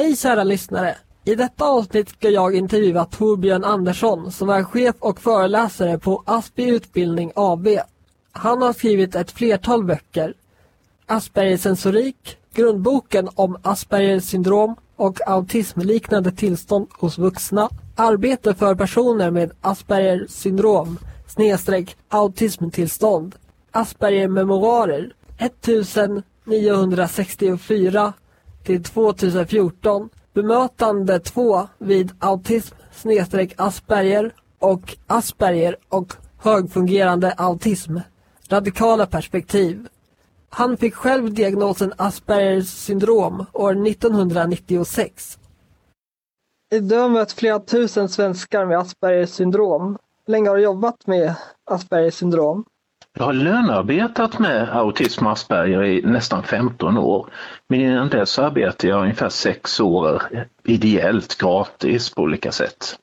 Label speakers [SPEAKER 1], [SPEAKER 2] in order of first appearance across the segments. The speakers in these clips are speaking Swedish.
[SPEAKER 1] Hej kära lyssnare! I detta avsnitt ska jag intervjua Torbjörn Andersson som är chef och föreläsare på Aspi Utbildning AB. Han har skrivit ett flertal böcker. Aspergers sensorik, grundboken om Aspergers syndrom och autismliknande tillstånd hos vuxna, arbete för personer med Aspergers syndrom snedstreck autismtillstånd, Asperger memoarer 1964 till 2014, bemötande 2 vid autism snedstreck Asperger och Asperger och högfungerande autism. Radikala perspektiv. Han fick själv diagnosen Aspergers syndrom år 1996. Idag har mött flera tusen svenskar med Aspergers syndrom. Länge har du jobbat med Aspergers syndrom?
[SPEAKER 2] Jag har lönearbetat med autism och Asperger i nästan 15 år. Men innan dess arbetade jag ungefär sex år ideellt, gratis på olika sätt.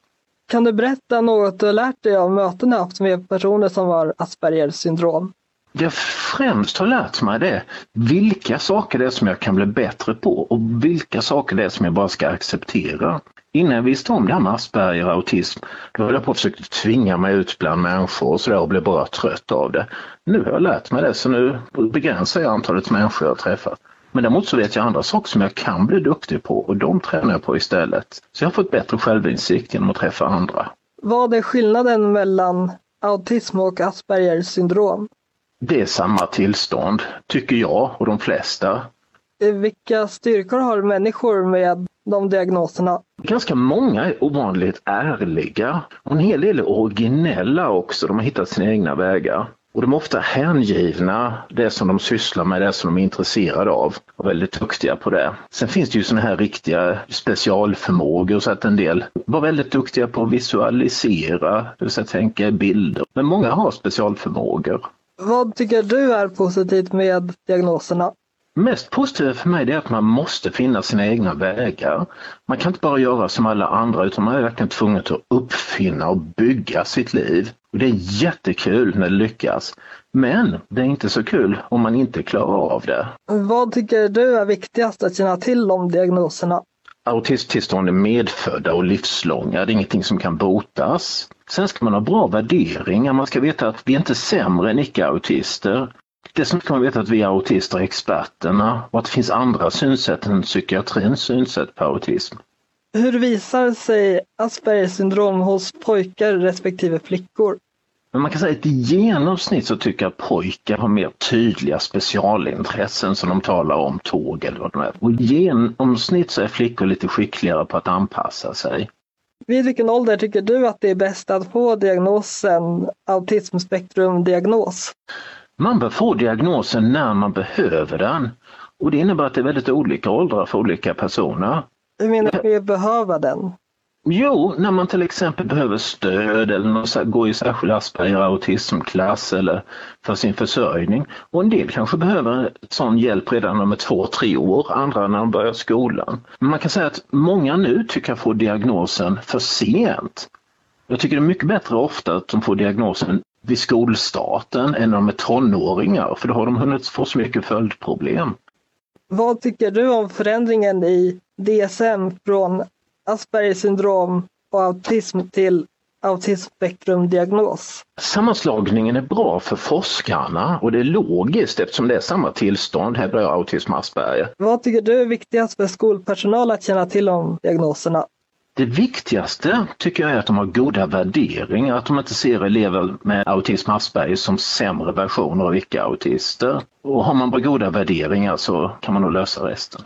[SPEAKER 1] Kan du berätta något du har lärt dig av möten du haft med personer som har Aspergers syndrom?
[SPEAKER 2] Jag främst har lärt mig det vilka saker det är som jag kan bli bättre på och vilka saker det är som jag bara ska acceptera. Innan jag visste om det här med Asperger och autism, då höll jag på att försöka tvinga mig ut bland människor och sådär och blev bara trött av det. Nu har jag lärt mig det så nu begränsar jag antalet människor jag träffar. Men däremot så vet jag andra saker som jag kan bli duktig på och de tränar jag på istället. Så jag har fått bättre självinsikt genom att träffa andra.
[SPEAKER 1] Vad är skillnaden mellan autism och Aspergers syndrom?
[SPEAKER 2] Det är samma tillstånd, tycker jag och de flesta.
[SPEAKER 1] Vilka styrkor har människor med de diagnoserna?
[SPEAKER 2] Ganska många är ovanligt ärliga och en hel del är originella också. De har hittat sina egna vägar. Och de är ofta hängivna det som de sysslar med, det som de är intresserade av och väldigt duktiga på det. Sen finns det ju sådana här riktiga specialförmågor så att en del var väldigt duktiga på att visualisera, det vill säga tänka i bilder. Men många har specialförmågor.
[SPEAKER 1] Vad tycker du är positivt med diagnoserna?
[SPEAKER 2] Mest positivt för mig är att man måste finna sina egna vägar. Man kan inte bara göra som alla andra utan man är verkligen tvungen att uppfinna och bygga sitt liv. Och det är jättekul när det lyckas. Men det är inte så kul om man inte klarar av det.
[SPEAKER 1] Vad tycker du är viktigast att känna till om diagnoserna?
[SPEAKER 2] Autisttillstånd är medfödda och livslånga, det är ingenting som kan botas. Sen ska man ha bra värderingar, man ska veta att vi är inte sämre än icke-autister. Dessutom ska man veta att vi autister är experterna och att det finns andra synsätt än psykiatrins synsätt på autism.
[SPEAKER 1] Hur visar sig Aspergers syndrom hos pojkar respektive flickor?
[SPEAKER 2] Men man kan säga att i genomsnitt så tycker jag att pojkar har mer tydliga specialintressen som de talar om, tåg eller vad det är. Och i genomsnitt så är flickor lite skickligare på att anpassa sig.
[SPEAKER 1] Vid vilken ålder tycker du att det är bäst att få diagnosen autismspektrumdiagnos?
[SPEAKER 2] Man bör få diagnosen när man behöver den. Och det innebär att det är väldigt olika åldrar för olika personer.
[SPEAKER 1] Hur menar du med behöva den?
[SPEAKER 2] Jo, när man till exempel behöver stöd eller något, gå i särskild Asperger autismklass eller för sin försörjning. Och en del kanske behöver sån hjälp redan är två, tre år, andra när de börjar skolan. Men man kan säga att många nu tycker jag får diagnosen för sent. Jag tycker det är mycket bättre ofta att de får diagnosen vid skolstarten än när de är tonåringar, för då har de hunnit få så mycket följdproblem.
[SPEAKER 1] Vad tycker du om förändringen i DSM från Aspergers syndrom och autism till autismspektrumdiagnos?
[SPEAKER 2] Sammanslagningen är bra för forskarna och det är logiskt eftersom det är samma tillstånd, hävdar jag, autism Asperger.
[SPEAKER 1] Vad tycker du är viktigast för skolpersonal att känna till om diagnoserna?
[SPEAKER 2] Det viktigaste tycker jag är att de har goda värderingar, att de inte ser elever med autism Asperger som sämre versioner av icke-autister. Och har man bara goda värderingar så kan man nog lösa resten.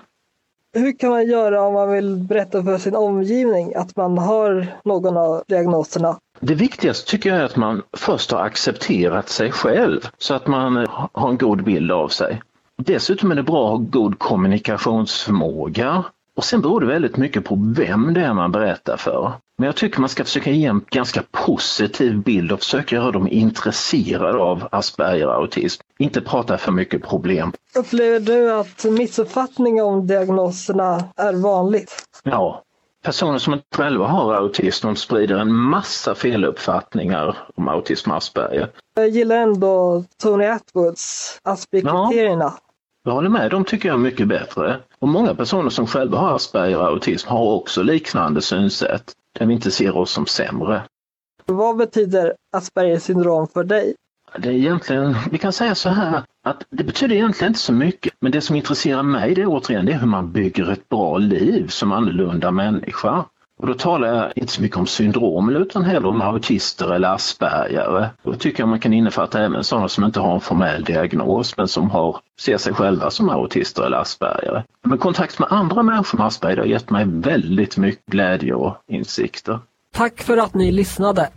[SPEAKER 1] Hur kan man göra om man vill berätta för sin omgivning att man har någon av diagnoserna?
[SPEAKER 2] Det viktigaste tycker jag är att man först har accepterat sig själv så att man har en god bild av sig. Dessutom är det bra att ha god kommunikationsförmåga och sen beror det väldigt mycket på vem det är man berättar för. Men jag tycker man ska försöka ge en ganska positiv bild och försöka göra dem intresserade av Asperger och autism. Inte prata för mycket problem.
[SPEAKER 1] Upplever du att missuppfattning om diagnoserna är vanligt?
[SPEAKER 2] Ja. Personer som inte själva har autism de sprider en massa feluppfattningar om autism och Asperger.
[SPEAKER 1] Jag gillar ändå Tony Atwoods Asperger-kriterierna.
[SPEAKER 2] Ja. Jag håller med, de tycker jag är mycket bättre. Och många personer som själva har Asperger och autism har också liknande synsätt, där vi inte ser oss som sämre.
[SPEAKER 1] Vad betyder Aspergers syndrom för dig?
[SPEAKER 2] Det är egentligen, vi kan säga så här att det betyder egentligen inte så mycket, men det som intresserar mig det är återigen det är hur man bygger ett bra liv som annorlunda människa. Och då talar jag inte så mycket om syndrom utan heller om autister eller aspergare. Då tycker jag man kan innefatta även sådana som inte har en formell diagnos men som har, ser sig själva som autister eller aspergare. Men kontakt med andra människor med asperger har gett mig väldigt mycket glädje och insikter.
[SPEAKER 1] Tack för att ni lyssnade!